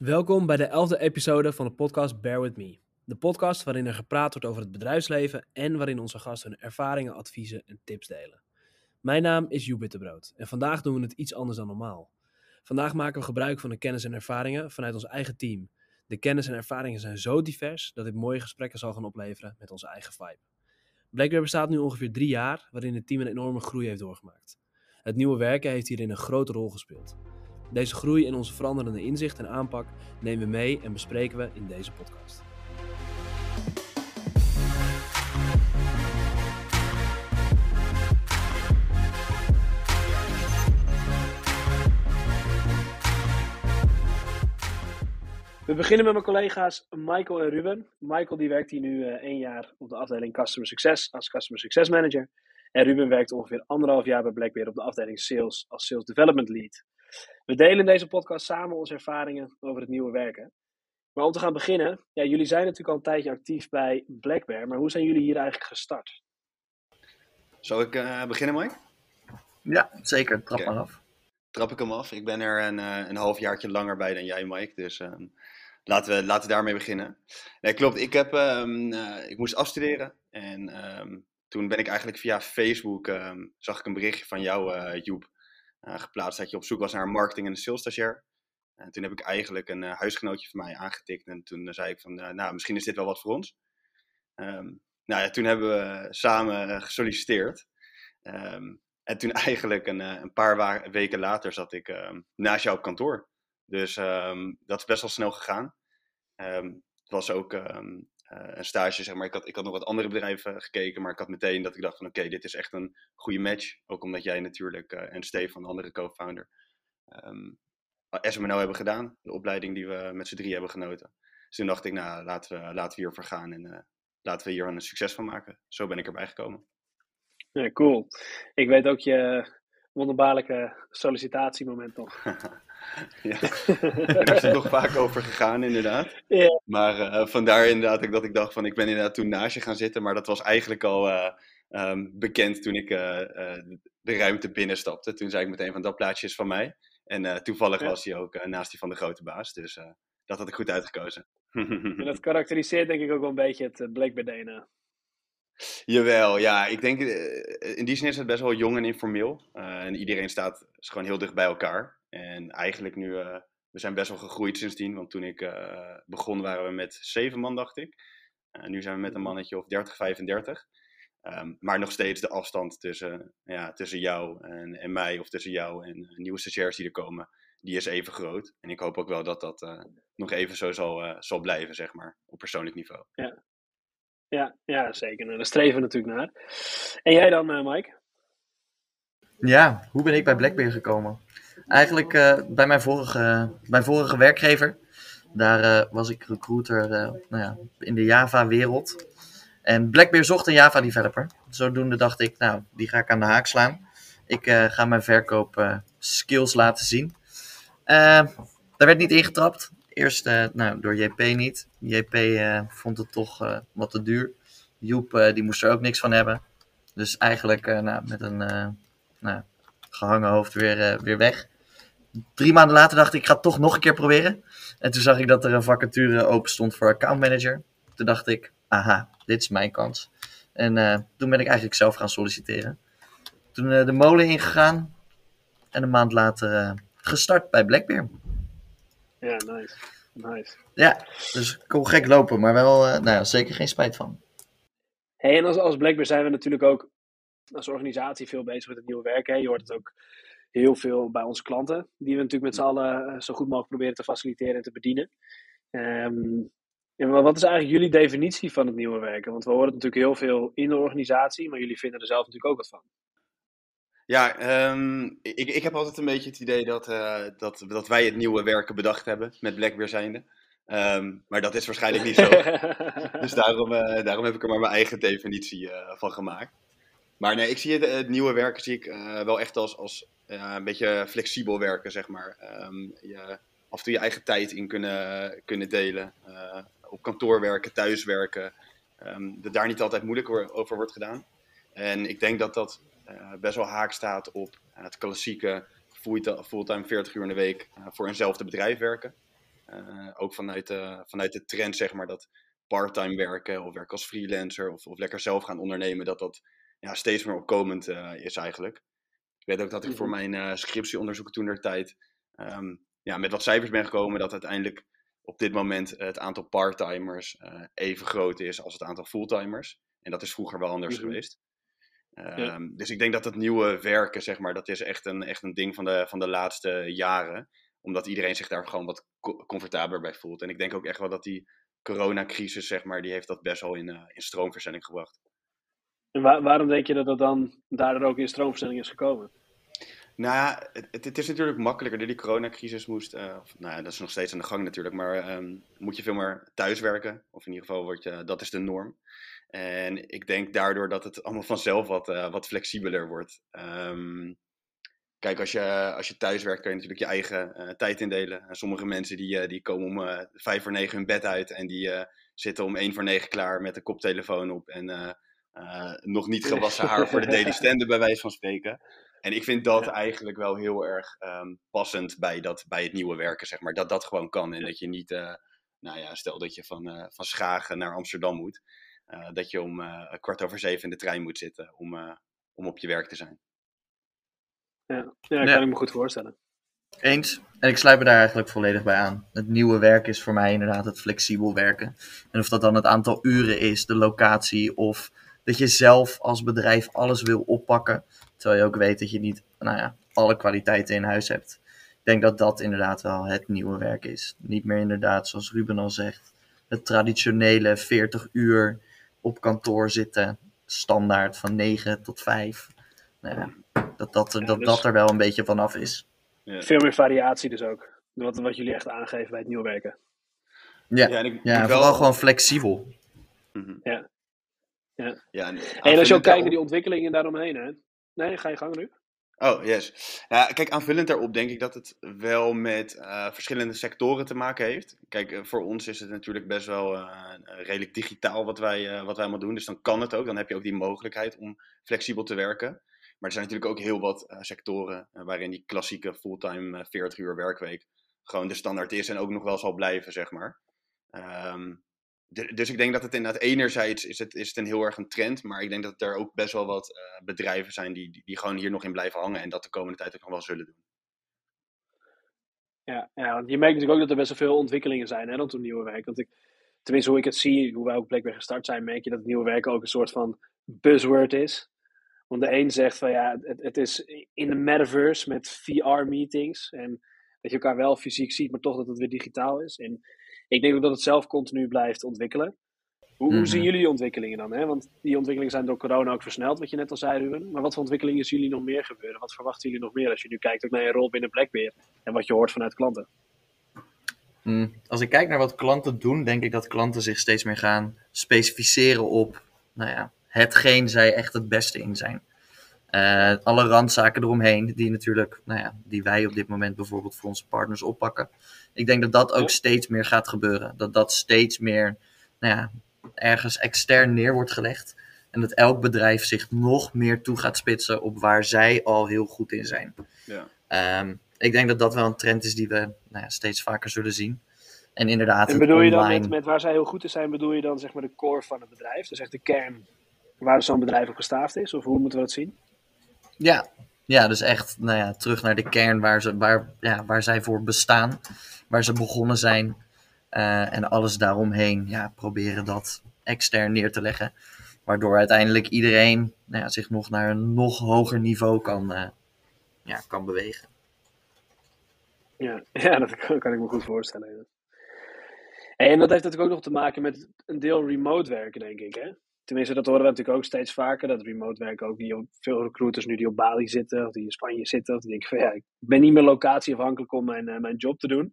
Welkom bij de elfde episode van de podcast Bear With Me. De podcast waarin er gepraat wordt over het bedrijfsleven en waarin onze gasten hun ervaringen, adviezen en tips delen. Mijn naam is Joep Bitterbrood en vandaag doen we het iets anders dan normaal. Vandaag maken we gebruik van de kennis en ervaringen vanuit ons eigen team. De kennis en ervaringen zijn zo divers dat dit mooie gesprekken zal gaan opleveren met onze eigen vibe. Blackbear bestaat nu ongeveer drie jaar, waarin het team een enorme groei heeft doorgemaakt. Het nieuwe werken heeft hierin een grote rol gespeeld. Deze groei en onze veranderende inzicht en aanpak nemen we mee en bespreken we in deze podcast. We beginnen met mijn collega's Michael en Ruben. Michael die werkt hier nu uh, één jaar op de afdeling Customer Success als Customer Success Manager. En Ruben werkt ongeveer anderhalf jaar bij Blackbeard op de afdeling Sales als Sales Development Lead. We delen in deze podcast samen onze ervaringen over het nieuwe werken. Maar om te gaan beginnen, ja, jullie zijn natuurlijk al een tijdje actief bij Blackbear, maar hoe zijn jullie hier eigenlijk gestart? Zal ik uh, beginnen, Mike? Ja, zeker. Trap okay. maar af. Trap ik hem af. Ik ben er een, uh, een halfjaartje langer bij dan jij, Mike. Dus uh, laten, we, laten we daarmee beginnen. Nee, klopt. Ik, heb, um, ik moest afstuderen. En um, toen ben ik eigenlijk via Facebook, um, zag ik een berichtje van jou, Joep, uh, geplaatst dat je op zoek was naar een marketing- en sales stagiair. En toen heb ik eigenlijk een uh, huisgenootje van mij aangetikt en toen zei ik van, nou, misschien is dit wel wat voor ons. Um, nou ja, toen hebben we samen gesolliciteerd. Um, en toen eigenlijk een, een paar weken later zat ik naast jou op kantoor. Dus dat is best wel snel gegaan. het was ook een stage, zeg maar. Ik had, ik had nog wat andere bedrijven gekeken, maar ik had meteen dat ik dacht van oké, okay, dit is echt een goede match. Ook omdat jij natuurlijk uh, en Stefan, de andere co-founder, um, SMNO hebben gedaan. De opleiding die we met z'n drie hebben genoten. Dus toen dacht ik, nou, laten we, laten we hiervoor gaan en laten we hier een succes van maken. Zo ben ik erbij gekomen. Ja, cool. Ik weet ook je wonderbaarlijke sollicitatiemoment toch. ja, daar is het nog vaak over gegaan, inderdaad. Maar uh, vandaar inderdaad dat ik dacht van, ik ben inderdaad toen naast je gaan zitten, maar dat was eigenlijk al uh, um, bekend toen ik uh, de ruimte binnenstapte. Toen zei ik meteen van, dat plaatsje is van mij. En toevallig ja. was hij ook naast die van de grote baas, dus dat had ik goed uitgekozen. en dat karakteriseert denk ik ook wel een beetje het Blackbeard DNA. Jawel, ja. Ik denk, in die zin is het best wel jong en informeel. en iedereen staat is gewoon heel dicht bij elkaar. En eigenlijk nu, uh, we zijn best wel gegroeid sindsdien. Want toen ik uh, begon waren we met zeven man, dacht ik. Uh, nu zijn we met een mannetje of 30, 35. Um, maar nog steeds de afstand tussen, ja, tussen jou en, en mij, of tussen jou en nieuwe stagiairs die er komen, die is even groot. En ik hoop ook wel dat dat nog even zo zal, zal blijven, zeg maar, op persoonlijk niveau. Ja, ja, ja zeker. Nou, daar streven we natuurlijk naar. En jij dan, Mike? Ja, hoe ben ik bij Blackbeard gekomen? Eigenlijk uh, bij mijn vorige, mijn vorige werkgever. Daar uh, was ik recruiter uh, nou ja, in de Java-wereld. En Blackbeard zocht een Java-developer. Zodoende dacht ik, nou, die ga ik aan de haak slaan. Ik ga mijn verkoop skills laten zien. daar werd niet ingetrapt. Eerst nou, door JP niet. JP vond het toch wat te duur. Joep die moest er ook niks van hebben. Dus eigenlijk nou, met een nou, gehangen hoofd weer, weer weg drie maanden later dacht ik, ik ga het toch nog een keer proberen. En toen zag ik dat er een vacature open stond voor account manager. Toen dacht ik, aha, dit is mijn kans. En uh, toen ben ik eigenlijk zelf gaan solliciteren. Toen uh, de molen ingegaan. En een maand later uh, gestart bij Blackbear. Ja, nice. Nice. Ja, dus ik kon gek lopen, maar wel nou ja, zeker geen spijt van. Hey, en als, als Blackbear zijn we natuurlijk ook als organisatie veel bezig met het nieuwe werken. Je hoort het ook heel veel bij onze klanten, die we natuurlijk met z'n allen eh, zo goed mogelijk proberen te faciliteren en te bedienen. Um, maar wat is eigenlijk jullie definitie van het nieuwe werken? Want we horen het natuurlijk heel veel in de organisatie, maar jullie vinden er zelf natuurlijk ook wat van. Ja, um, ik, ik heb altijd een beetje het idee dat, uh, dat, dat wij het nieuwe werken bedacht hebben, met Blackbear zijnde. Um, maar dat is waarschijnlijk niet zo. dus daarom, uh, daarom heb ik er maar mijn eigen definitie uh, van gemaakt. Maar nee, ik zie het, nieuwe werken zie ik wel echt als, als ja, een beetje flexibel werken, zeg maar. Um, je, af en toe je eigen tijd in kunnen, kunnen delen. Uh, op kantoor werken, thuis werken. Um, dat daar niet altijd moeilijk over wordt gedaan. En ik denk dat dat best wel haak staat op het klassieke fulltime 40 uur in de week voor eenzelfde bedrijf werken. ook vanuit, de, vanuit de trend, zeg maar, dat parttime werken of werken als freelancer of, of lekker zelf gaan ondernemen, dat dat ja, steeds meer opkomend is eigenlijk. Ik weet ook dat ik voor mhm. mijn scriptieonderzoek toen der tijd ehm, ja, met wat cijfers ben gekomen dat uiteindelijk op dit moment het aantal parttimers uh, even groot is als het aantal fulltimers. En dat is vroeger wel anders mhm. geweest. Ehm, dus ik denk dat het nieuwe werken, zeg maar, dat is echt een, echt een ding van de, van de laatste jaren. Omdat iedereen zich daar gewoon wat comfortabeler bij voelt. En ik denk ook echt wel dat die coronacrisis, zeg maar, die heeft dat best wel in, uh, in stroomverzending gebracht. Waarom denk je dat dat dan daardoor ook in stroomverzending is gekomen? Nou ja, het, het, is natuurlijk makkelijker. Door die coronacrisis moest, uh, nou ja, dat is nog steeds aan de gang natuurlijk, maar um, moet je veel meer thuiswerken. Of in ieder geval, wordt je, dat is de norm. En ik denk daardoor dat het allemaal vanzelf wat, uh, wat flexibeler wordt. Um, kijk, als je, als je thuis werkt, kan je natuurlijk je eigen uh, tijd indelen. En sommige mensen die, die komen om vijf voor negen hun bed uit en die zitten om één voor negen klaar met een koptelefoon op en nog niet gewassen haar voor de daily stand bij wijze van spreken. En ik vind dat eigenlijk wel heel erg um, passend bij, dat, bij het nieuwe werken, zeg maar. Dat dat gewoon kan en dat je niet, uh, nou ja, stel dat je van, uh, van Schagen naar Amsterdam moet. Uh, dat je om kwart over zeven in de trein moet zitten om, om op je werk te zijn. Ja, ja kan ja. ik me goed voorstellen. Eens. En ik sluit me daar eigenlijk volledig bij aan. Het nieuwe werk is voor mij inderdaad het flexibel werken. En of dat dan het aantal uren is, de locatie of dat je zelf als bedrijf alles wil oppakken. Terwijl je ook weet dat je niet nou ja, alle kwaliteiten in huis hebt. Ik denk dat dat inderdaad wel het nieuwe werk is. Niet meer inderdaad, zoals Ruben al zegt, het traditionele 40 uur op kantoor zitten, standaard van 9 tot 5. Nou ja, dat, dat, dat, dus dat er wel een beetje vanaf is. Ja. Veel meer variatie dus ook. Wat, wat jullie echt aangeven bij het nieuwe werken. Ja, ja, en ik, ja vooral gewoon flexibel. Mhm. Ja. Ja. ja en, en als je ook kijkt naar die ontwikkelingen daaromheen, hè, Nee, ga je gang nu. Oh, yes. Ja, kijk, aanvullend daarop denk ik dat het wel met uh, verschillende sectoren te maken heeft. Kijk, uh, voor ons is het natuurlijk best wel uh, redelijk digitaal wat wij, wat wij allemaal doen. Dus dan kan het ook. Dan heb je ook die mogelijkheid om flexibel te werken. Maar er zijn natuurlijk ook heel wat sectoren waarin die klassieke fulltime 40 uur werkweek gewoon de standaard is en ook nog wel zal blijven, zeg maar. Um, dus ik denk dat het inderdaad enerzijds is het, is het een heel erg een trend, maar ik denk dat er ook best wel wat uh, bedrijven zijn die, die, gewoon hier nog in blijven hangen en dat de komende tijd ook nog wel zullen doen. Ja, ja want je merkt natuurlijk ook dat er best wel veel ontwikkelingen zijn hè, rondom nieuwe werk. Want ik, tenminste, hoe ik het zie, hoe wij ook Blackberry gestart zijn, merk je dat nieuwe werk ook een soort van buzzword is. Want de een zegt van ja, het, het is in de metaverse met VR-meetings en dat je elkaar wel fysiek ziet, maar toch dat het weer digitaal is. En ik denk ook dat het zelf continu blijft ontwikkelen. Hoe, hoe zien mhm. jullie die ontwikkelingen dan? Hè? Want die ontwikkelingen zijn door corona ook versneld, wat je net al zei, Ruben. Maar wat voor ontwikkelingen zien jullie nog meer gebeuren? Wat verwachten jullie nog meer als je nu kijkt ook naar je rol binnen Blackbeard en wat je hoort vanuit klanten? Mm, als ik kijk naar wat klanten doen, denk ik dat klanten zich steeds meer gaan specificeren op nou ja, hetgeen zij echt het beste in zijn. Uh, alle randzaken eromheen, die natuurlijk, nou ja, die wij op dit moment bijvoorbeeld voor onze partners oppakken. Ik denk dat dat ook steeds meer gaat gebeuren. Dat dat steeds meer, nou ja, ergens extern neer wordt gelegd. En dat elk bedrijf zich nog meer toe gaat spitsen op waar zij al heel goed in zijn. Ja. Um, ik denk dat dat wel een trend is die we nou ja, steeds vaker zullen zien. En inderdaad. En bedoel je dan met, met waar zij heel goed in zijn, bedoel je dan zeg maar de core van het bedrijf? Dus echt de kern waar zo'n bedrijf op gestaafd is? Of hoe moeten we dat zien? Ja, ja dus echt nou ja, terug naar de kern waar, ze, waar, ja, waar zij voor bestaan. Waar ze begonnen zijn. Uh, en alles daaromheen ja, proberen dat extern neer te leggen. Waardoor uiteindelijk iedereen nou ja, zich nog naar een nog hoger niveau kan, uh, ja, kan bewegen. Ja, ja, dat kan, kan ik me goed voorstellen. En dat heeft natuurlijk ook nog te maken met een deel remote werken, denk ik. Hè? Tenminste, dat horen we natuurlijk ook steeds vaker. Dat remote werken ook die veel recruiters nu die op Bali zitten, of die in Spanje zitten, of die denken van ja, ik ben niet meer locatieafhankelijk om mijn, uh, mijn job te doen.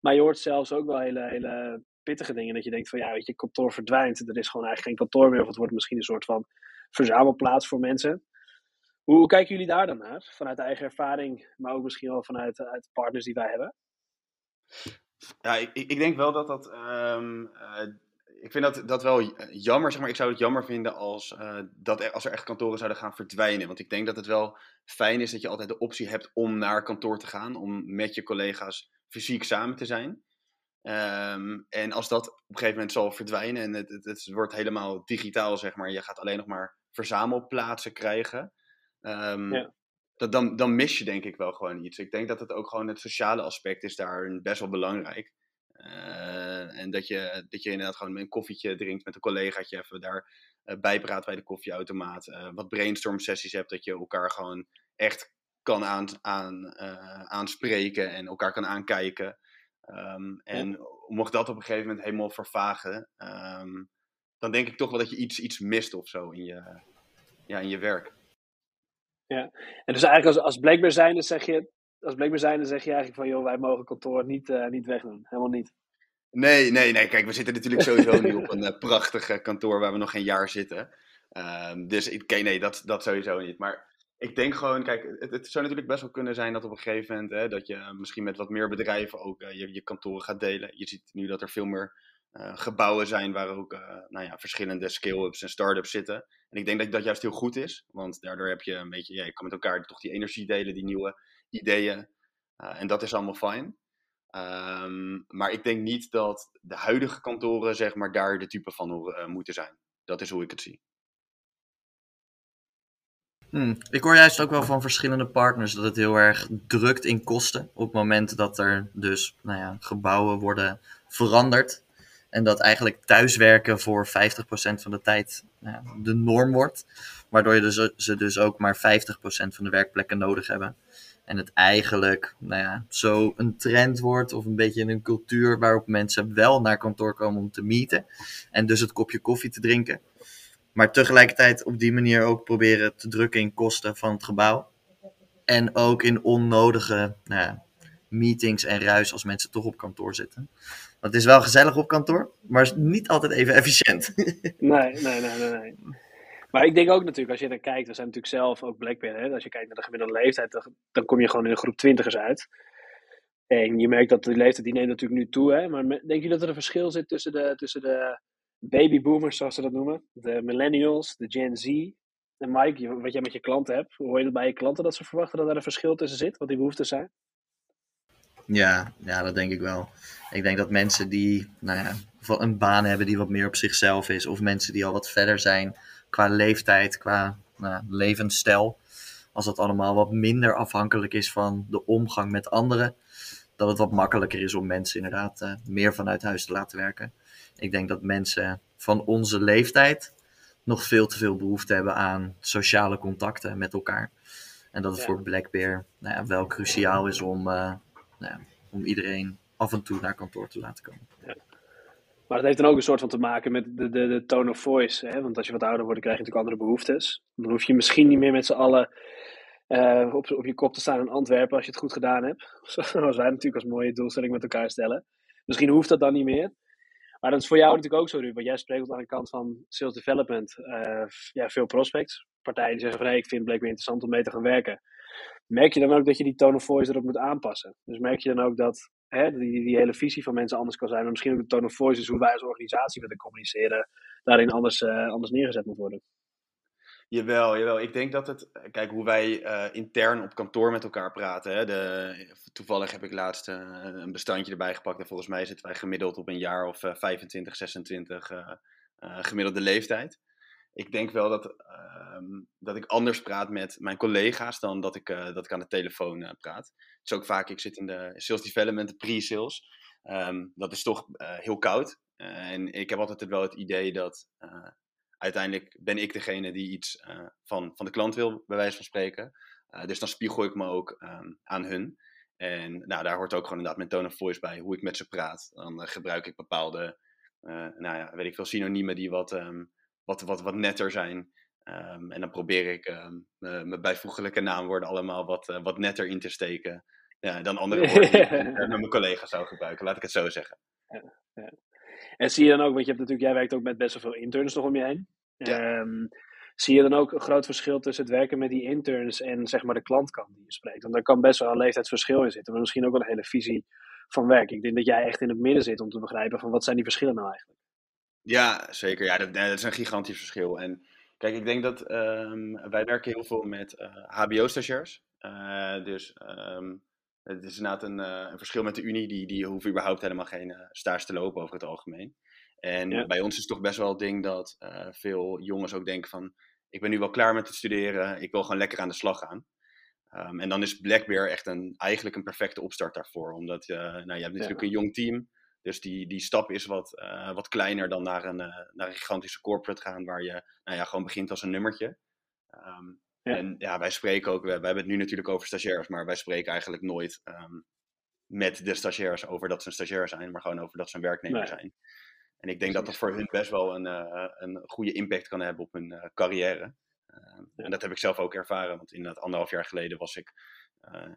Maar je hoort zelfs ook wel hele, hele pittige dingen. Dat je denkt van ja, weet je, kantoor verdwijnt. Er is gewoon eigenlijk geen kantoor meer. Of het wordt misschien een soort van verzamelplaats voor mensen. Hoe, kijken jullie daar dan naar? Vanuit eigen ervaring, maar ook misschien wel vanuit uit de partners die wij hebben? Ja, ik, ik denk wel dat dat um, ik vind dat, dat wel jammer, zeg maar. Ik zou het jammer vinden als, uh, dat er, als er echt kantoren zouden gaan verdwijnen. Want ik denk dat het wel fijn is dat je altijd de optie hebt om naar kantoor te gaan. Om met je collega's fysiek samen te zijn. Ehm, en als dat op een gegeven moment zal verdwijnen en het, het, het, wordt helemaal digitaal, zeg maar, je gaat alleen nog maar verzamelplaatsen krijgen, um, ja. dat, dan, dan mis je denk ik wel gewoon iets. Ik denk dat het ook gewoon het sociale aspect is daar best wel belangrijk. Uh, en dat je, dat je inderdaad gewoon een koffietje drinkt met een collegaatje, even daar uh, bijpraat bij de koffieautomaat, uh, wat brainstorm sessies hebt, dat je elkaar gewoon echt kan aan, aan, aanspreken en elkaar kan aankijken. Um, en ja. mocht dat op een gegeven moment helemaal vervagen, um, dan denk ik toch wel dat je iets, iets mist of zo in je, ja, in je werk. Ja, en dus eigenlijk als, als Blackbear zijnde zeg je, als Blackbear zijnde zeg je eigenlijk van, joh, wij mogen kantoor niet, uh, niet wegdoen. Helemaal niet. Nee, nee, nee. Kijk, we zitten natuurlijk sowieso nu op een uh, prachtig kantoor waar we nog geen jaar zitten. Um, dus ik, nee, dat, dat sowieso niet. Maar ik denk gewoon, kijk, het, het, zou natuurlijk best wel kunnen zijn dat op een gegeven moment, hè, dat je misschien met wat meer bedrijven ook je, je kantoren gaat delen. Je ziet nu dat er veel meer gebouwen zijn waar ook uh, nou ja, verschillende scale-ups en start-ups zitten. En ik denk dat dat juist heel goed is, want daardoor heb je een beetje, ja, je kan met elkaar toch die energie delen, die nieuwe ideeën. en dat is allemaal fijn. Um, maar ik denk niet dat de huidige kantoren, zeg maar, daar de type van moeten zijn. Dat is hoe ik het zie. Hmm. Ik hoor juist ook wel van verschillende partners dat het heel erg drukt in kosten. Op het moment dat er dus nou ja, gebouwen worden veranderd. En dat eigenlijk thuiswerken voor 50% van de tijd nou de norm wordt. Waardoor je dus, ze dus ook maar 50% van de werkplekken nodig hebben. En het eigenlijk nou ja, zo een trend wordt of een beetje een cultuur waarop mensen wel naar kantoor komen om te meeten. En dus het kopje koffie te drinken. Maar tegelijkertijd op die manier ook proberen te drukken in kosten van het gebouw. En ook in onnodige nou ja, meetings en ruis als mensen toch op kantoor zitten. Want het is wel gezellig op kantoor, maar niet altijd even efficiënt. Nee, nee, nee, nee. Maar ik denk ook natuurlijk, als je er kijkt, we zijn natuurlijk zelf ook Blackbear, hè? als je kijkt naar de gemiddelde leeftijd, dan, dan kom je gewoon in een groep twintigers uit. En je merkt dat de leeftijd die neemt natuurlijk nu toe, hè? maar denk je dat er een verschil zit tussen de, tussen de babyboomers, zoals ze dat noemen, de millennials, de Gen Z. En Mike, wat jij met je klanten hebt, hoor je dat bij je klanten dat ze verwachten dat er een verschil tussen zit, wat die behoeften zijn? Ja, ja, dat denk ik wel. Ik denk dat mensen die nou ja, een baan hebben die wat meer op zichzelf is, of mensen die al wat verder zijn qua leeftijd, qua nou, levensstijl, als dat allemaal wat minder afhankelijk is van de omgang met anderen, dat het wat makkelijker is om mensen inderdaad uh, meer vanuit huis te laten werken. Ik denk dat mensen van onze leeftijd nog veel te veel behoefte hebben aan sociale contacten met elkaar. En dat het voor Blackbear nou ja, wel cruciaal is om, uh, nou om iedereen af en toe naar kantoor te laten komen. Ja. Maar het heeft dan ook een soort van te maken met de, de, de tone of voice. Hè? Want als je wat ouder wordt, krijg je natuurlijk andere behoeftes. Dan hoef je misschien niet meer met z'n allen uh, op, op je kop te staan in Antwerpen als je het goed gedaan hebt. Zoals wij natuurlijk als mooie doelstelling met elkaar stellen. Misschien hoeft dat dan niet meer. Maar dat is voor jou natuurlijk ook zo, Ruud. Want jij spreekt aan de kant van sales development. Uh, ja, veel prospects. Partijen die zeggen van, hey, ik vind het blijkbaar interessant om mee te gaan werken. Merk je dan ook dat je die tone of voice erop moet aanpassen? Dus merk je dan ook dat hè, die, die hele visie van mensen anders kan zijn. Maar misschien ook de tone of voice is hoe wij als organisatie willen communiceren. Daarin anders, uh, anders neergezet moet worden. Jawel, jawel. Ik denk dat het. Kijk, hoe wij uh, intern op kantoor met elkaar praten. Hè, de, toevallig heb ik laatst uh, een bestandje erbij gepakt. En volgens mij zitten wij gemiddeld op een jaar of uh, 25, 26 gemiddelde leeftijd. Ik denk wel dat, ehm, dat ik anders praat met mijn collega's dan dat ik, dat ik aan de telefoon praat. Het is ook vaak, ik zit in de sales development, de pre-sales. Um, dat is toch heel koud. en ik heb altijd wel het idee dat uiteindelijk ben ik degene die iets van, van de klant wil, bij wijze van spreken. Dus dan spiegel ik me ook um, aan hun. En nou, daar hoort ook gewoon inderdaad mijn tone of voice bij, hoe ik met ze praat. Dan gebruik ik bepaalde, nou ja, weet ik veel, synoniemen die wat, wat, wat, wat netter zijn. Um, en dan probeer ik mijn bijvoeglijke naamwoorden allemaal wat, wat netter in te steken. Ja, dan andere woorden die ik met mijn collega's zou gebruiken, laat ik het zo zeggen. Ja, ja. En zie je dan ook, want je hebt natuurlijk, jij werkt ook met best wel veel interns nog om je heen. Ja. Um, zie je dan ook een groot verschil tussen het werken met die interns en zeg maar de klantkant die je spreekt? Want daar kan best wel een leeftijdsverschil in zitten, maar misschien ook wel een hele visie van werk. Ik denk dat jij echt in het midden zit om te begrijpen van wat zijn die verschillen nou eigenlijk? Ja, zeker. Ja, dat, dat is een gigantisch verschil. En kijk, ik denk dat um, wij werken heel veel met uh, HBO-stagiairs. Uh, dus um, Het is inderdaad een, eh, een verschil met de Unie. Die, die hoeven überhaupt helemaal geen uh, stage te lopen over het algemeen. En bij ons is het toch best wel het ding dat uh, veel jongens ook denken van... Ik ben nu wel klaar met het studeren. Ik wil gewoon lekker aan de slag gaan. Um, en dan is Blackbear echt een, eigenlijk een perfecte opstart daarvoor. Omdat uh, nou, je hebt natuurlijk ja. een jong team. Dus die, die stap is wat, uh, wat kleiner dan naar een, uh, naar een gigantische corporate gaan. Waar je nou ja, gewoon begint als een nummertje. Um, ja. En ja, wij spreken ook, wij hebben het nu natuurlijk over stagiairs, maar wij spreken eigenlijk nooit um, met de stagiairs over dat ze een stagiair zijn, maar gewoon over dat ze een werknemer nee. zijn. En ik denk dat dat voor hun best wel een, uh, een goede impact kan hebben op hun carrière. Ja. En dat heb ik zelf ook ervaren, want inderdaad anderhalf jaar geleden was ik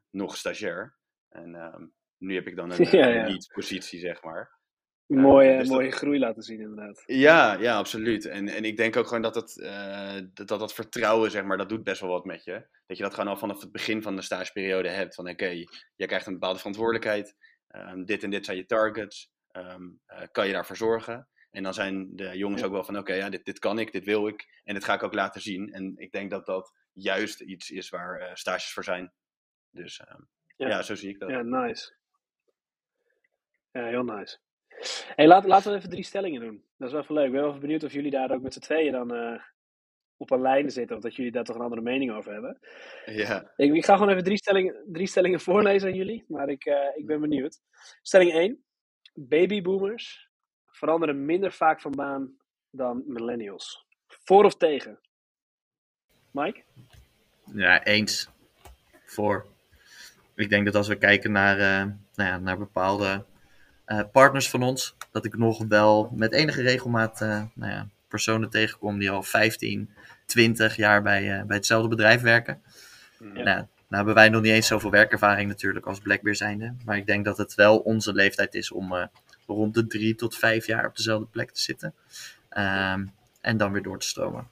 nog stagiair. En um, nu heb ik dan een, ja, ja. lead-positie, zeg maar. Mooie, dus mooie dat... groei laten zien, inderdaad. Ja, ja absoluut. En, en ik denk ook gewoon dat het, uh, dat, dat, dat vertrouwen, zeg maar, dat doet best wel wat met je. Dat je dat gewoon al vanaf het begin van de stageperiode hebt. Van oké, okay, jij krijgt een bepaalde verantwoordelijkheid. Um, dit en dit zijn je targets. Um, uh, kan je daarvoor zorgen? En dan zijn de jongens ja. ook wel van oké, okay, ja, dit, dit kan ik, dit wil ik. En dit ga ik ook laten zien. En ik denk dat dat juist iets is waar uh, stages voor zijn. Dus um, ja. ja, zo zie ik dat. Ja, nice. Ja, heel nice. Hey, laat, laten we even drie stellingen doen. Dat is wel even leuk. Ik ben wel even benieuwd of jullie daar ook met z'n tweeën dan uh, op een lijn zitten. Of dat jullie daar toch een andere mening over hebben. Ja. Ik, ik ga gewoon even drie stellingen, drie stellingen voorlezen aan jullie. Maar ik, uh, ik ben benieuwd. Stelling 1. Babyboomers veranderen minder vaak van baan dan millennials. Voor of tegen? Mike? Ja, eens. Voor. Ik denk dat als we kijken naar, uh, nou ja, naar bepaalde partners van ons, dat ik nog wel met enige regelmaat uh, nou ja, personen tegenkom die al 15, 20 jaar bij, bij hetzelfde bedrijf werken. Ja. Nou, nou hebben wij nog niet eens zoveel werkervaring natuurlijk als Blackbear zijnde. Maar ik denk dat het wel onze leeftijd is om uh, rond de drie tot vijf jaar op dezelfde plek te zitten. Um, en dan weer door te stromen.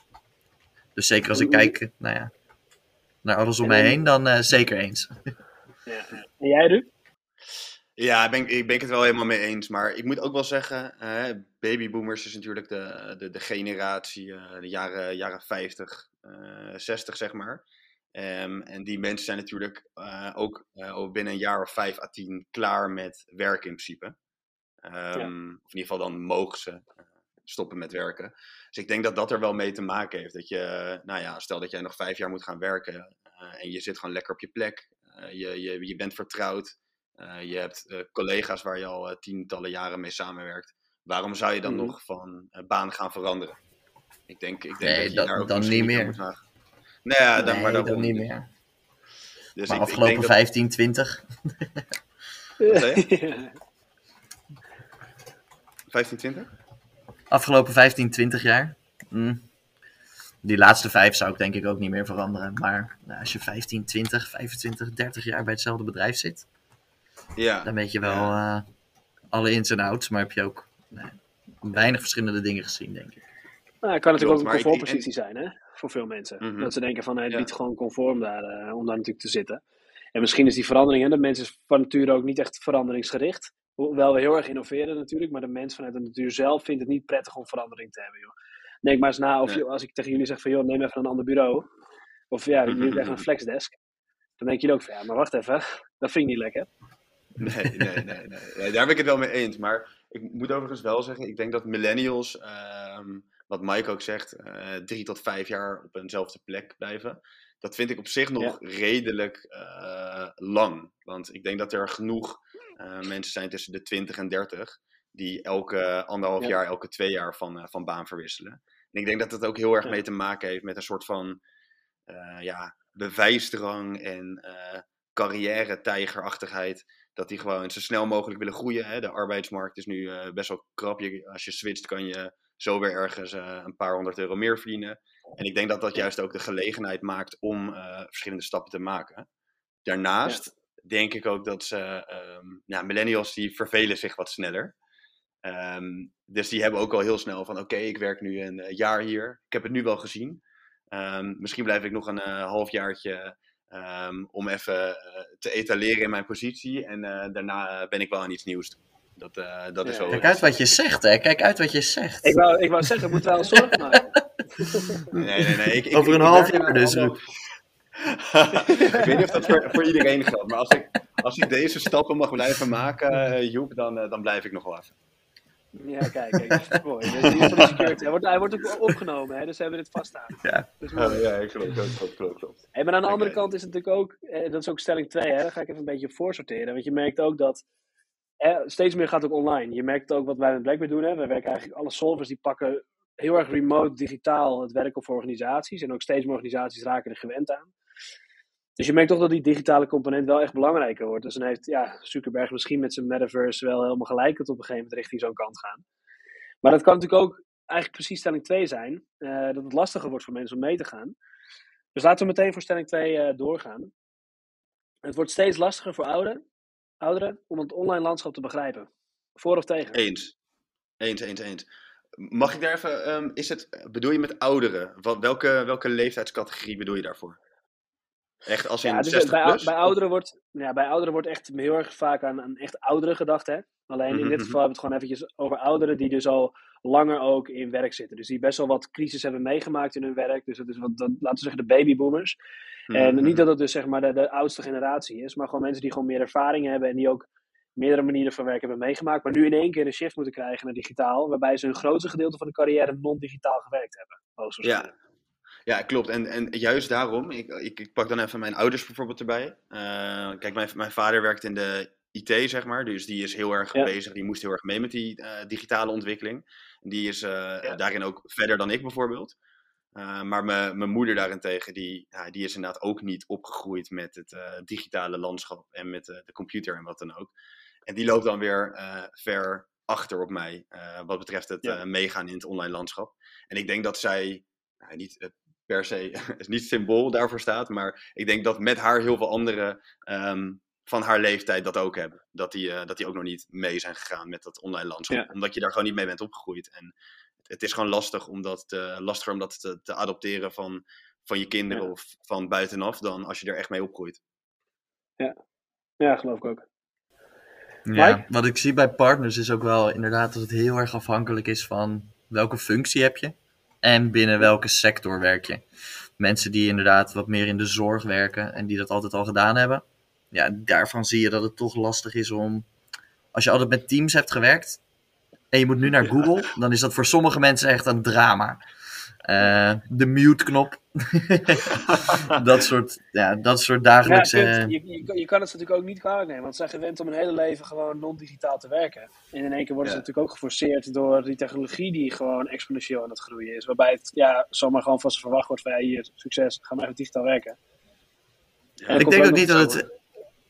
Dus zeker als ik kijk nou ja, naar alles om mij heen, dan uh, zeker eens. Ja. En jij, Ruud? Ja, ik ben, ik ben het wel helemaal mee eens. Maar ik moet ook wel zeggen, uh, babyboomers is natuurlijk de, de, de generatie, uh, de jaren, jaren 50, 60 zeg maar. Um, en die mensen zijn natuurlijk ook binnen een jaar of vijf à tien klaar met werken in principe. Um, ja. Of in ieder geval dan mogen ze uh, stoppen met werken. Dus ik denk dat dat er wel mee te maken heeft. Dat je, nou ja, stel dat jij nog vijf jaar moet gaan werken uh, en je zit gewoon lekker op je plek. Uh, je, je, je bent vertrouwd. Je hebt collega's waar je al tientallen jaren mee samenwerkt. Waarom zou je dan mm. nog van baan gaan veranderen? Ik denk, ik denk nee, dat je dat, daar ook dan niet meer. Moet. Nou ja, dan, nee, maar dan niet meer. Dus maar ik, afgelopen ik denk 15, 20. Dat... 15, 20? Afgelopen 15, 20 jaar. Mm. Die laatste vijf zou ik denk ik ook niet meer veranderen. Maar nou, als je 15, 20, 25, 30 jaar bij hetzelfde bedrijf zit, ja. dan weet je wel ja. uh, alle ins en outs. Maar heb je ook nee, weinig verschillende dingen gezien, denk ik. Nou, het kan natuurlijk Klopt, ook een comfortpositie zijn, hè? Voor veel mensen. Mm -hmm. Dat ze denken van, het ja. biedt gewoon conform daar, uh, om daar natuurlijk te zitten. En misschien is die verandering, hè, de mensen is van nature ook niet echt veranderingsgericht. Hoewel we heel erg innoveren natuurlijk, maar de mens vanuit de natuur zelf vindt het niet prettig om verandering te hebben. Joh. Denk maar eens na of als ik tegen jullie zeg van joh, neem even een ander bureau. Of ja, jullie krijgen een flexdesk. Dan denk je ook van ja, maar wacht even, dat vind ik niet lekker. Nee, nee, nee. Daar ben ik het wel mee eens. Maar ik moet overigens wel zeggen, ik denk dat millennials, um, wat Mike ook zegt, uh, drie tot vijf jaar op eenzelfde plek blijven. Dat vind ik op zich nog ja. redelijk uh, lang. Want ik denk dat er genoeg uh, mensen zijn tussen de 20 en 30 die elke anderhalf ja. jaar, elke twee jaar van, van baan verwisselen. En ik denk dat dat ook heel erg ja. mee te maken heeft met een soort van ja, bewijsdrang en carrière-tijgerachtigheid. Dat die gewoon zo snel mogelijk willen groeien. Hè. De arbeidsmarkt is nu best wel krap. Je, als je switcht kan je zo weer ergens een paar honderd euro meer verdienen. En ik denk dat dat juist ook de gelegenheid maakt om verschillende stappen te maken. Daarnaast denk ik ook dat ze, um, ja, millennials die vervelen zich wat sneller. Um, dus die hebben ook al heel snel van oké, okay, ik werk nu een jaar hier. Ik heb het nu wel gezien. Um, misschien blijf ik nog een uh, halfjaartje om even uh, te etaleren in mijn positie. En uh, daarna ben ik wel aan iets nieuws. Dat, dat ja. is wel Kijk uit wat je zegt, hè? Kijk uit wat je zegt. Ik wou, ik wou zeggen, ik moet wel zorgen maken. nee, nee, nee. Ik, Over ik, een half jaar dus. ik weet niet of dat voor, voor, iedereen geldt, maar als ik, als ik deze stappen mag blijven maken, Joep, dan, dan blijf ik nog wel even. Ja, kijk, kijk mooi. Hij wordt, hij wordt ook opgenomen, hè, dus ze hebben dit vaststaan. Ja, ja, ja ik geloof klopt, klopt, klopt, klopt. Hey, maar aan de andere kant is het natuurlijk ook, eh, dat is ook stelling 2, hè, daar ga ik even een beetje op voorsorteren. Want je merkt ook dat eh, steeds meer gaat ook online. Je merkt ook wat wij met Blackberry doen. Hè. We werken eigenlijk, alle solvers die pakken heel erg remote, digitaal het werken voor organisaties. En ook steeds meer organisaties raken er gewend aan. Dus je merkt toch dat die digitale component wel echt belangrijker wordt. Dus dan heeft ja, Zuckerberg misschien met zijn metaverse wel helemaal gelijk dat op een gegeven moment richting zo'n kant gaan. Maar dat kan natuurlijk ook eigenlijk precies stelling 2 zijn. Uh, dat het lastiger wordt voor mensen om mee te gaan. Dus laten we meteen voor stelling 2 uh, eh, doorgaan. Het wordt steeds lastiger voor ouderen, ouderen om het online landschap te begrijpen. Voor of tegen? Eens. Eens, eens, eens. Mag ik daar even, um, is het, bedoel je met ouderen? Welke, welke leeftijdscategorie bedoel je daarvoor? Echt als in ja, dus 60 bij, plus? Bij ouderen, wordt, ja, bij ouderen wordt echt heel erg vaak aan, aan echt ouderen gedacht. Hè? Alleen in mhm, dit mhm. geval hebben we het gewoon eventjes over ouderen die dus al langer ook in werk zitten. Dus die best wel wat crisis hebben meegemaakt in hun werk. Dus dat is wat, dat, laten we zeggen, de babyboomers. En mhm, niet dat het dus zeg maar de, de oudste generatie is, maar gewoon mensen die gewoon meer ervaring hebben en die ook meerdere manieren van werk hebben meegemaakt, maar nu in één keer een shift moeten krijgen naar digitaal, waarbij ze een grootste gedeelte van de carrière non-digitaal gewerkt hebben. Ja, ja, klopt. En, en juist daarom, ik, ik, ik pak dan even mijn ouders bijvoorbeeld erbij. Uh, kijk, mijn, mijn vader werkt in de IT, zeg maar. Dus die is heel erg bezig. Die moest heel erg mee met die uh, digitale ontwikkeling. Die is uh, daarin ook verder dan ik bijvoorbeeld. maar mijn moeder daarentegen, die, die is inderdaad ook niet opgegroeid met het digitale landschap en met de computer en wat dan ook. En die loopt dan weer ver achter op mij, wat betreft het meegaan in het online landschap. En ik denk dat zij nou, niet per se is niet symbool daarvoor staat. Maar ik denk dat met haar heel veel anderen ehm, van haar leeftijd dat ook hebben. Dat die, uh, dat die ook nog niet mee zijn gegaan met dat online landschap. Omdat je daar gewoon niet mee bent opgegroeid. En het, is gewoon lastig om dat, te, lastiger om dat te, te adopteren van, van je kinderen of van buitenaf dan als je er echt mee opgroeit. Ja, ja geloof ik ook. Ja, wat ik zie bij partners is ook wel inderdaad dat het heel erg afhankelijk is van welke functie heb je en binnen welke sector werk je. Mensen die inderdaad wat meer in de zorg werken en die dat altijd al gedaan hebben. Ja, daarvan zie je dat het toch lastig is om. Als je altijd met teams hebt gewerkt en je moet nu naar Google, dan is dat voor sommige mensen echt een drama. Uh, de mute-knop. dat, soort, ja, dat soort dagelijkse... Ja, je, je, je, kan het natuurlijk ook niet kwalijk nemen. Want ze zijn gewend om hun hele leven gewoon non-digitaal te werken. En in één keer worden ze natuurlijk ook geforceerd door die technologie die gewoon exponentieel aan het groeien is. Waarbij het ja, zomaar gewoon vast verwacht wordt van ja, hier, succes, ga maar even digitaal werken. ik denk ook niet dat het...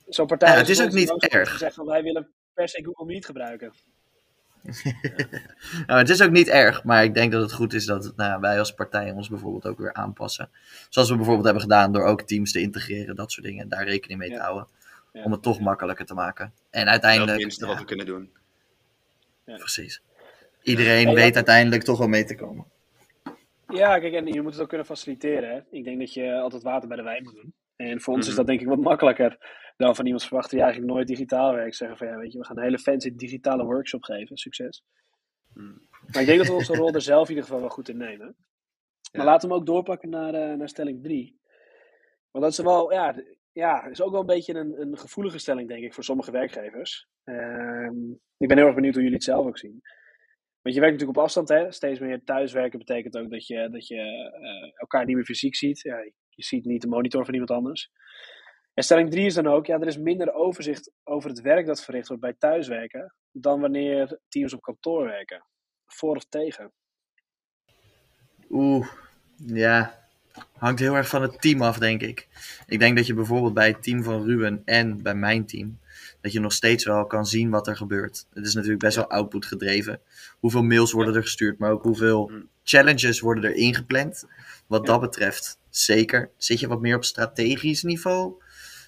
Zo'n partij het is ook niet erg. Zeggen, wij willen per se Google Meet gebruiken. nou, het is ook niet erg, maar ik denk dat het goed is dat nou, wij als partij ons bijvoorbeeld ook weer aanpassen. Zoals we bijvoorbeeld hebben gedaan door ook teams te integreren, dat soort dingen. Daar rekening mee te houden. Om het toch makkelijker te maken. En uiteindelijk. Dat is het minste wat we kunnen doen. Precies. Iedereen weet uiteindelijk toch wel mee te komen. Ja, kijk, en je moet het ook kunnen faciliteren. Hè? Ik denk dat je altijd water bij de wijn moet doen. En voor ons is mhm. dat denk ik wat makkelijker dan van iemand verwachten die eigenlijk nooit digitaal werkt. Zeggen van ja, weet je, we gaan een hele fancy digitale workshop geven. Succes. Mhm. Maar ik denk dat we onze rol er zelf in ieder geval wel goed in nemen. Maar laten we hem ook doorpakken naar, uh, naar stelling 3. Want dat is wel, ja, ja, is ook wel een beetje een, een gevoelige stelling, denk ik, voor sommige werkgevers. Ehm, ik ben heel erg benieuwd hoe jullie het zelf ook zien. Want je werkt natuurlijk op afstand, hè? Steeds meer thuiswerken betekent ook dat je, dat je uh, elkaar niet meer fysiek ziet. Ja, je ziet niet de monitor van iemand anders. En stelling 3 is dan ook, ja, er is minder overzicht over het werk dat verricht wordt bij thuiswerken dan wanneer teams op kantoor werken. Voor of tegen? Oeh, ja. Hangt heel erg van het team af, denk ik. Ik denk dat je bijvoorbeeld bij het team van Ruben en bij mijn team, dat je nog steeds wel kan zien wat er gebeurt. Het is natuurlijk best wel output gedreven. Hoeveel mails worden er gestuurd, maar ook hoeveel mm. challenges worden er ingepland. Wat dat betreft, zeker. Zit je wat meer op strategisch niveau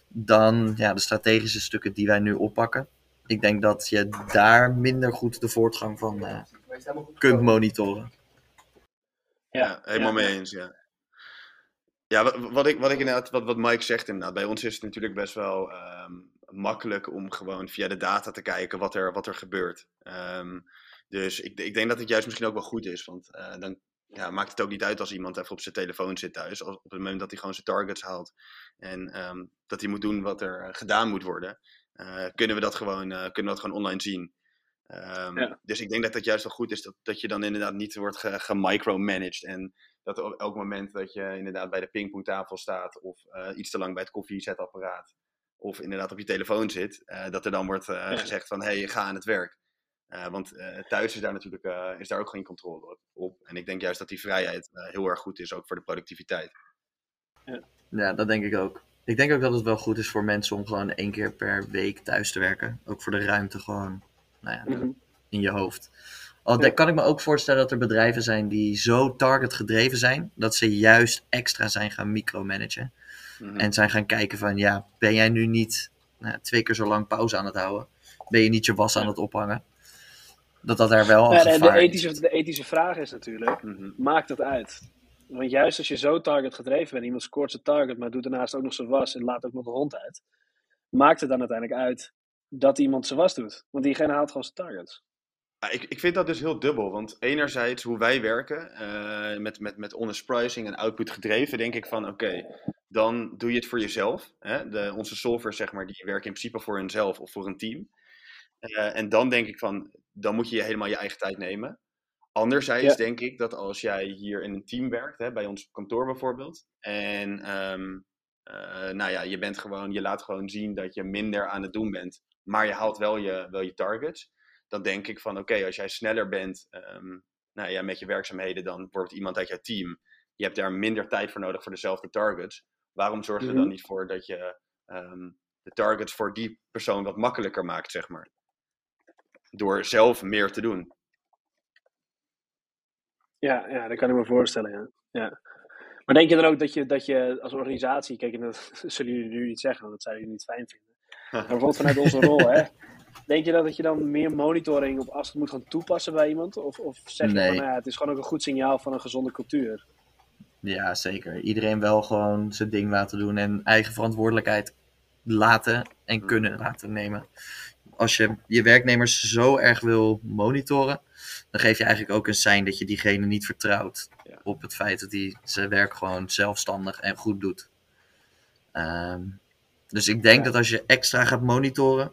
dan ja, de strategische stukken die wij nu oppakken. Ik denk dat je daar minder goed de voortgang van uh, kunt monitoren. Ja, helemaal mee eens, ja. Ja, wat, ik, wat ik inderdaad, wat, wat Mike zegt inderdaad, bij ons is het natuurlijk best wel um, makkelijk om gewoon via de data te kijken wat er, wat er gebeurt. Um, dus ik, ik denk dat het juist misschien ook wel goed is, want uh, dan ja, maakt het ook niet uit als iemand even op zijn telefoon zit thuis. Als, op het moment dat hij gewoon zijn targets haalt en ehm, dat hij moet doen wat er eh, gedaan moet worden, uh, kunnen, we dat gewoon, uh, kunnen we dat gewoon online zien. Um, ja. Dus ik denk dat het juist wel goed is dat, dat je dan inderdaad niet wordt gemicromanaged. En dat op elk moment dat je inderdaad bij de pingpongtafel staat of iets te lang bij het koffiezetapparaat of inderdaad op je telefoon zit, dat er dan wordt ja. gezegd van hé, hey, ga aan het werk. Uh, want uh, thuis is daar natuurlijk uh, is daar ook geen controle op. En ik denk juist dat die vrijheid heel erg goed is, ook voor de productiviteit. Ja. ja, dat denk ik ook. Ik denk ook dat het wel goed is voor mensen om gewoon één keer per week thuis te werken. Ook voor de ruimte gewoon nou ja, mm -hmm. in je hoofd. Al ja. kan ik me ook voorstellen dat er bedrijven zijn die zo target gedreven zijn, dat ze juist extra zijn gaan micromanagen. Mm -hmm. En zijn gaan kijken van, ja, ben jij nu niet nou, twee keer zo lang pauze aan het houden? Ben je niet je was aan het ophangen? Dat dat er wel ja, de, de, ethische, de ethische vraag is natuurlijk, mm -hmm. maakt dat uit? Want juist als je zo target gedreven bent, iemand scoort zijn target, maar doet daarnaast ook nog zijn was en laat ook nog de hond uit, maakt het dan uiteindelijk uit dat iemand zijn was doet? Want diegene haalt gewoon zijn targets. Ja, ik, ik vind dat dus heel dubbel, want enerzijds hoe wij werken, uh, met, met, met honest pricing en output gedreven, denk ik van oké, okay, dan doe je het voor jezelf. Hè? De, onze solvers, zeg maar, die werken in principe voor hunzelf of voor een team. Uh, en dan denk ik van, dan moet je helemaal je eigen tijd nemen. Anderzijds ja. denk ik dat als jij hier in een team werkt, hè, bij ons kantoor bijvoorbeeld, en um, uh, nou ja, je bent gewoon, je laat gewoon zien dat je minder aan het doen bent, maar je haalt wel je, wel je targets, dan denk ik van oké, okay, als jij sneller bent um, nou ja, met je werkzaamheden dan bijvoorbeeld iemand uit jouw team, je hebt daar minder tijd voor nodig voor dezelfde targets. Waarom zorg je er mm -hmm. dan niet voor dat je um, de targets voor die persoon wat makkelijker maakt, zeg maar? Door zelf meer te doen. Ja, ja dat kan ik me voorstellen. Ja. ja. Maar denk je dan ook dat je, dat je als organisatie, kijk, en dat zullen jullie nu niet zeggen, want dat zouden jullie niet fijn vinden. Maar bijvoorbeeld vanuit onze rol, hè. Denk je dat, dat je dan meer monitoring op afstand moet gaan toepassen bij iemand? Of, of zeg je van, nou ja, het is gewoon ook een goed signaal van een gezonde cultuur? Ja, zeker. Iedereen wel gewoon zijn ding laten doen en eigen verantwoordelijkheid laten en kunnen laten nemen als je je werknemers zo erg wil monitoren, dan geef je eigenlijk ook een sein dat je diegene niet vertrouwt ja. op het feit dat hij zijn werk gewoon zelfstandig en goed doet. Um, dus ik denk ja. dat als je extra gaat monitoren,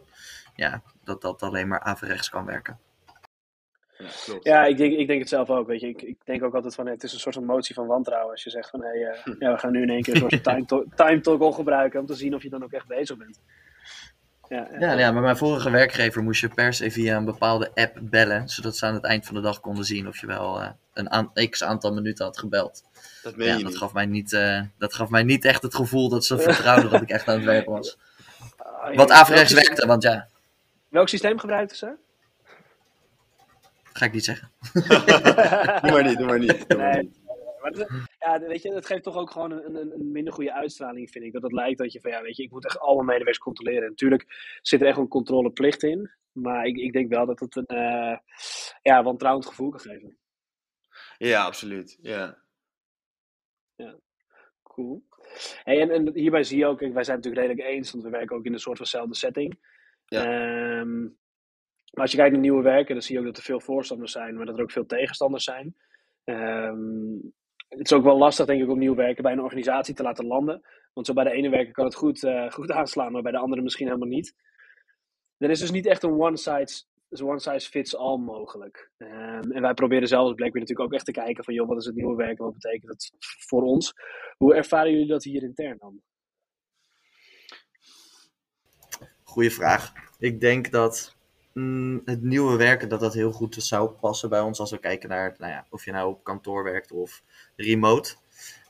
ja, dat dat alleen maar averechts kan werken. Ja, ja, ik, denk, ik denk het zelf ook. Weet je. Ik, ik denk ook altijd van het is een soort van motie van wantrouwen. Als je zegt van hey, uh, ja, we gaan nu in één keer een soort time, to time toggle gebruiken om te zien of je dan ook echt bezig bent. Ja, ja. ja, maar mijn vorige werkgever moest je per se via een bepaalde app bellen, zodat ze aan het eind van de dag konden zien of je wel uh, een aan, x aantal minuten had gebeld. Dat, ja, dat, niet. Gaf mij niet, uh, dat gaf mij niet echt het gevoel dat ze vertrouwden dat ik echt aan het werk was. Uh, Wat averechts werkte, want ja. Welk systeem gebruikten ze? Ga ik niet zeggen. doe maar niet, doe maar niet. Doe maar niet. Maar ja, weet je, dat geeft toch ook gewoon een, een, een, minder goede uitstraling, vind ik. Dat het lijkt dat je van, ja, weet je, ik moet echt alle medewerkers controleren. En natuurlijk zit er echt een controleplicht in. Maar ik, ik denk wel dat het een uh, ja, wantrouwend gevoel kan geven. Ja, absoluut. Ja. Ja, cool. Hey, en, en hierbij zie je ook, wij zijn het natuurlijk redelijk eens, want we werken ook in een soort vanzelfde setting. Ja. Um, maar als je kijkt naar nieuwe werken, dan zie je ook dat er veel voorstanders zijn, maar dat er ook veel tegenstanders zijn. Um, het is ook wel lastig, denk ik, om nieuw werken bij een organisatie te laten landen. Want zo bij de ene werker kan het goed, uh, goed aanslaan, maar bij de andere misschien helemaal niet. Er is dus niet echt een one size, one size fits all mogelijk. Um, en wij proberen zelf als Blackbeard natuurlijk ook echt te kijken van, joh, wat is het nieuwe werken, wat betekent het voor ons? Hoe ervaren jullie dat hier intern dan? Goeie vraag. Ik denk dat mm, het nieuwe werken, dat dat heel goed zou passen bij ons als we kijken naar, nou ja, of je nou op kantoor werkt of remote.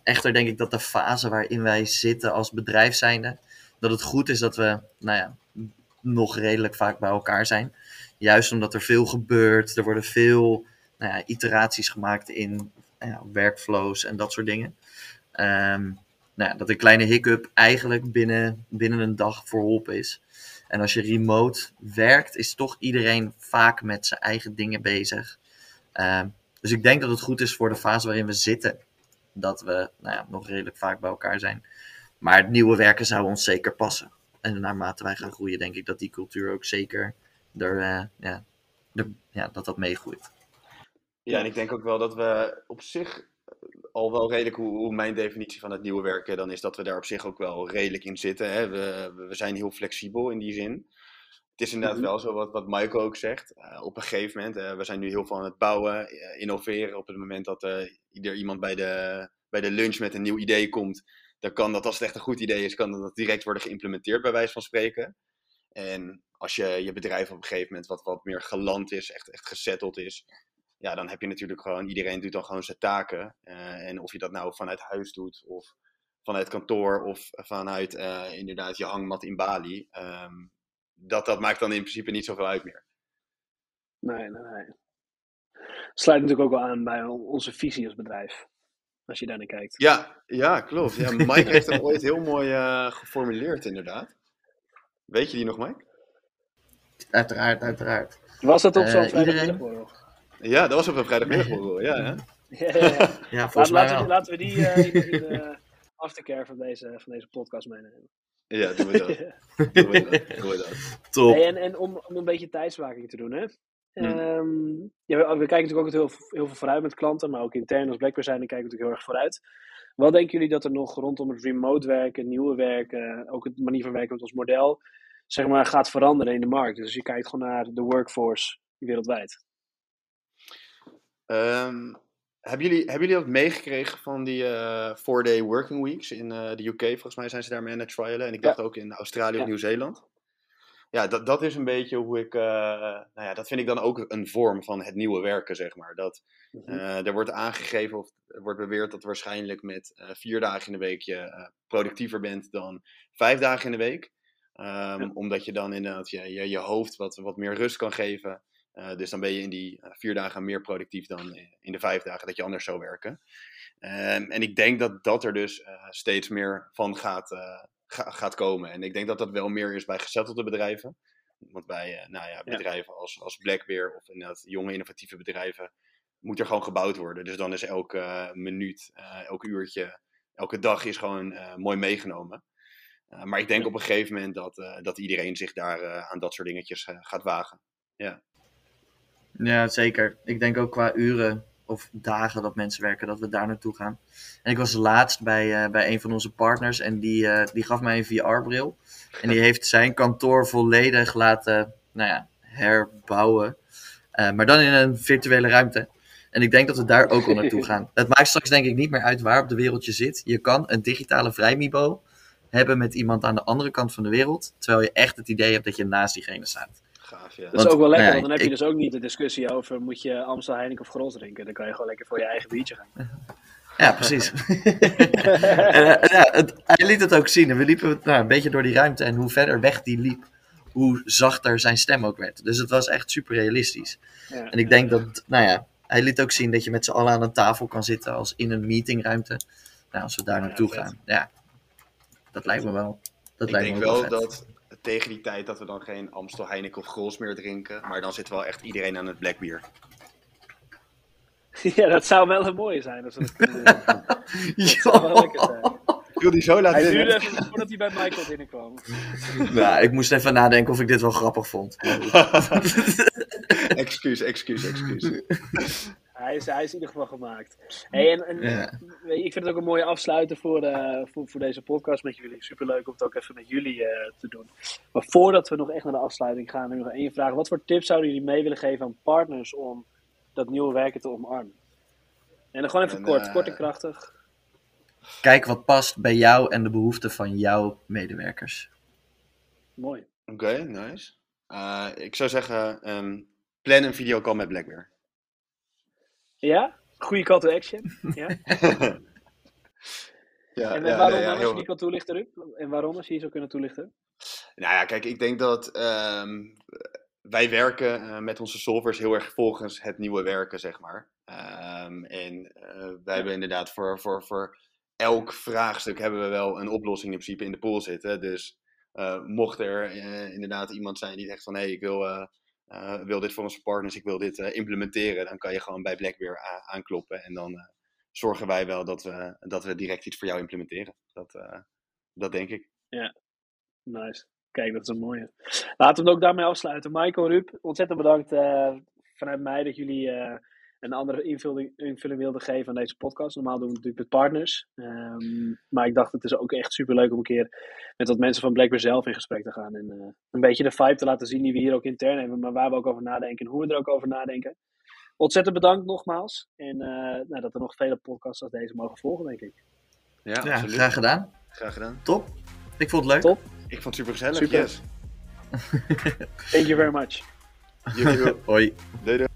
Echter denk ik dat de fase waarin wij zitten als bedrijf zijnde, dat het goed is dat we, nou ja, nog redelijk vaak bij elkaar zijn. Juist omdat er veel gebeurt, er worden veel nou ja, iteraties gemaakt in nou ja, workflows en dat soort dingen. Um, nou ja, dat een kleine hiccup eigenlijk binnen, binnen een dag verholpen is. En als je remote werkt, is toch iedereen vaak met zijn eigen dingen bezig. Um, dus ik denk dat het goed is voor de fase waarin we zitten, dat we nou ja, nog redelijk vaak bij elkaar zijn. Maar het nieuwe werken zou ons zeker passen. En naarmate wij gaan groeien, denk ik dat die cultuur ook zeker er, uh, ja, er, ja, dat dat meegroeit. Ja, en ik denk ook wel dat we op zich al wel redelijk, hoe, hoe mijn definitie van het nieuwe werken dan is, dat we daar op zich ook wel redelijk in zitten. Hè? We, we zijn heel flexibel in die zin. Het is inderdaad Mhm. wel zo wat, wat Michael ook zegt. Eh, op een gegeven moment, eh, we zijn nu heel veel aan het bouwen, eh, innoveren. Op het moment dat ieder iemand bij de, bij de lunch met een nieuw idee komt, dan kan dat, als het echt een goed idee is, kan dat direct worden geïmplementeerd, bij wijze van spreken. En als je je bedrijf op een gegeven moment wat, wat meer geland is, echt, echt gesetteld is, ja, dan heb je natuurlijk gewoon, iedereen doet dan gewoon zijn taken. Eh, en of je dat nou vanuit huis doet, of vanuit kantoor, of vanuit eh, inderdaad je hangmat in Bali. ehm, dat, dat maakt dan in principe niet zoveel uit meer. Nee, nee, nee. Sluit natuurlijk ook wel aan bij on- onze visie als bedrijf. Als je daar naar kijkt. Ja, ja klopt. Ja, Mike heeft hem ooit heel mooi eh, geformuleerd, inderdaad. Weet je die nog, Mike? Uiteraard, uiteraard. Was dat op zo'n iedereen- vrijdagmiddagborrel? Ja, dat was op een vrijdagmiddagborrel, ja. Hè? Ja, ja, ja. Ja, Laat, volgens mij laten, we, laten we die eh, in, de- in de aftercare van deze, van deze podcast meenemen. Ja, doen we dat. Doen we dat. Doen we dat. Top. Hey, en en om, om een beetje tijdswaking te doen, hè? Hmm. Ehm, ja, we, we kijken natuurlijk ook heel, heel veel vooruit met klanten, maar ook intern als Blackberry zijn, dan kijken we natuurlijk heel erg vooruit. Wat denken jullie dat er nog rondom het remote werken, nieuwe werken, ook het manier van werken met ons model, zeg maar, gaat veranderen in de markt? Dus je kijkt gewoon naar de workforce wereldwijd. Ehm, hebben, jullie, hebben jullie ook meegekregen van die eh four-day working weeks in eh, de UK? Volgens mij zijn ze daarmee aan het trialen. En ik Ja. dacht ook in Australië of Ja. Nieuw-Zeeland. Ja, dat, dat is een beetje hoe ik... eh, nou ja, dat vind ik dan ook een vorm van het nieuwe werken, zeg maar. Dat Mhm. er wordt aangegeven of er wordt beweerd dat waarschijnlijk met vier dagen in de week je productiever bent dan vijf dagen in de week. Ehm, Ja. Omdat je dan inderdaad je, je, je hoofd wat, wat meer rust kan geven. Eh, dus dan ben je in die eh, vier dagen meer productief dan in de vijf dagen dat je anders zou werken. Ehm, en ik denk dat dat er dus eh, steeds meer van gaat, ga- gaat komen. En ik denk dat dat wel meer is bij gezettelde bedrijven. Want bij nou ja, bedrijven als, als Blackbear of inderdaad jonge innovatieve bedrijven moet er gewoon gebouwd worden. Dus dan is elke minuut, elk uurtje, elke dag is gewoon mooi meegenomen. Maar ik denk Ja. op een gegeven moment dat, dat iedereen zich daar aan dat soort dingetjes gaat wagen. Ja, zeker. Ik denk ook qua uren of dagen dat mensen werken, dat we daar naartoe gaan. En ik was laatst bij, eh, bij een van onze partners en die, eh, die gaf mij een VR-bril. En die heeft zijn kantoor volledig laten nou ja, herbouwen. Eh, maar dan in een virtuele ruimte. En ik denk dat we daar ook wel naartoe gaan. Het maakt straks denk ik niet meer uit waar op de wereld je zit. Je kan een digitale vrijmibo hebben met iemand aan de andere kant van de wereld. Terwijl je echt het idee hebt dat je naast diegene staat. Gaaf, ja. Dat is ook wel lekker, nou want dan heb je dus ook niet de discussie over moet je Amstel, Heineken of Gros drinken. Dan kan je gewoon lekker voor je eigen biertje gaan. Ja, precies. en, eh, ja, het, hij liet het ook zien. En we liepen nou, een beetje door die ruimte. En hoe verder weg die liep, hoe zachter zijn stem ook werd. Dus het was echt super realistisch. Ja. En ik denk dat, nou ja, hij liet ook zien dat je met z'n allen aan een tafel kan zitten als in een meetingruimte. Nou, als we daar naartoe gaan. Ja, dat lijkt me wel. Dat ik lijkt denk me wel wel dat tegen die tijd dat we dan geen Amstel, Heineken of Grols meer drinken. Maar dan zit wel echt iedereen aan het blackbier. ja, dat zou wel een mooie zijn als we dat kunnen doen. Dat zou wel lekker zijn. Ik wil die zo laten Hij duurde even voordat hij bij Michael binnenkwam. Nou, ik moest even nadenken of ik dit wel grappig vond. excuus, excuus, excuus. Hij is, hij is in ieder geval gemaakt. Hey, en, en, Ja. weet je, ik vind het ook een mooie afsluiter voor, eh, voor, voor deze podcast met jullie. Superleuk om het ook even met jullie eh, te doen. Maar voordat we nog echt naar de afsluiting gaan, nog één vraag. Wat voor tips zouden jullie mee willen geven aan partners om dat nieuwe werken te omarmen? En dan gewoon even En, kort, eh, kort en krachtig. Kijk wat past bij jou en de behoeften van jouw medewerkers. Mooi. Oké, nice. Eh, ik zou zeggen, ehm, plan een videocall met Blackbear. Ja? Goede call to action. Ja? ja, en waarom, nee, ja, als je die kan toelichten, Rup? En waarom, als je die zou kunnen toelichten? Nou ja, kijk, ik denk dat ehm, wij werken eh, met onze solvers heel erg volgens het nieuwe werken, zeg maar. Ehm, en eh, wij hebben inderdaad voor, voor, voor elk vraagstuk hebben we wel een oplossing in principe in de pool zitten. Dus eh, mocht er inderdaad iemand zijn die zegt van hé, hey, ik wil, eh, wil dit voor onze partners, ik wil dit eh, implementeren, dan kan je gewoon bij Blackbear a- aankloppen en dan eh, zorgen wij wel dat we, dat we direct iets voor jou implementeren. Dat, dat denk ik. Nice. Kijk, dat is een mooie. Laten we het ook daarmee afsluiten. Michael, Rup, ontzettend bedankt vanuit mij dat jullie een andere invulling, invulling wilde geven aan deze podcast. Normaal doen we het natuurlijk met partners. Ehm, maar ik dacht, het is ook echt super leuk om een keer met wat mensen van Blackbear zelf in gesprek te gaan. En eh, een beetje de vibe te laten zien die we hier ook intern hebben. Maar waar we ook over nadenken en hoe we er ook over nadenken. Ontzettend bedankt nogmaals. En eh, nou, dat er nog vele podcasts als deze mogen volgen, denk ik. Ja, Ja, absoluut. graag gedaan. Graag gedaan. Top. Ik vond het leuk. Top. Ik vond het super gezellig. Super. Yes. Thank you very much. Jullie. Hoi. Doei doei.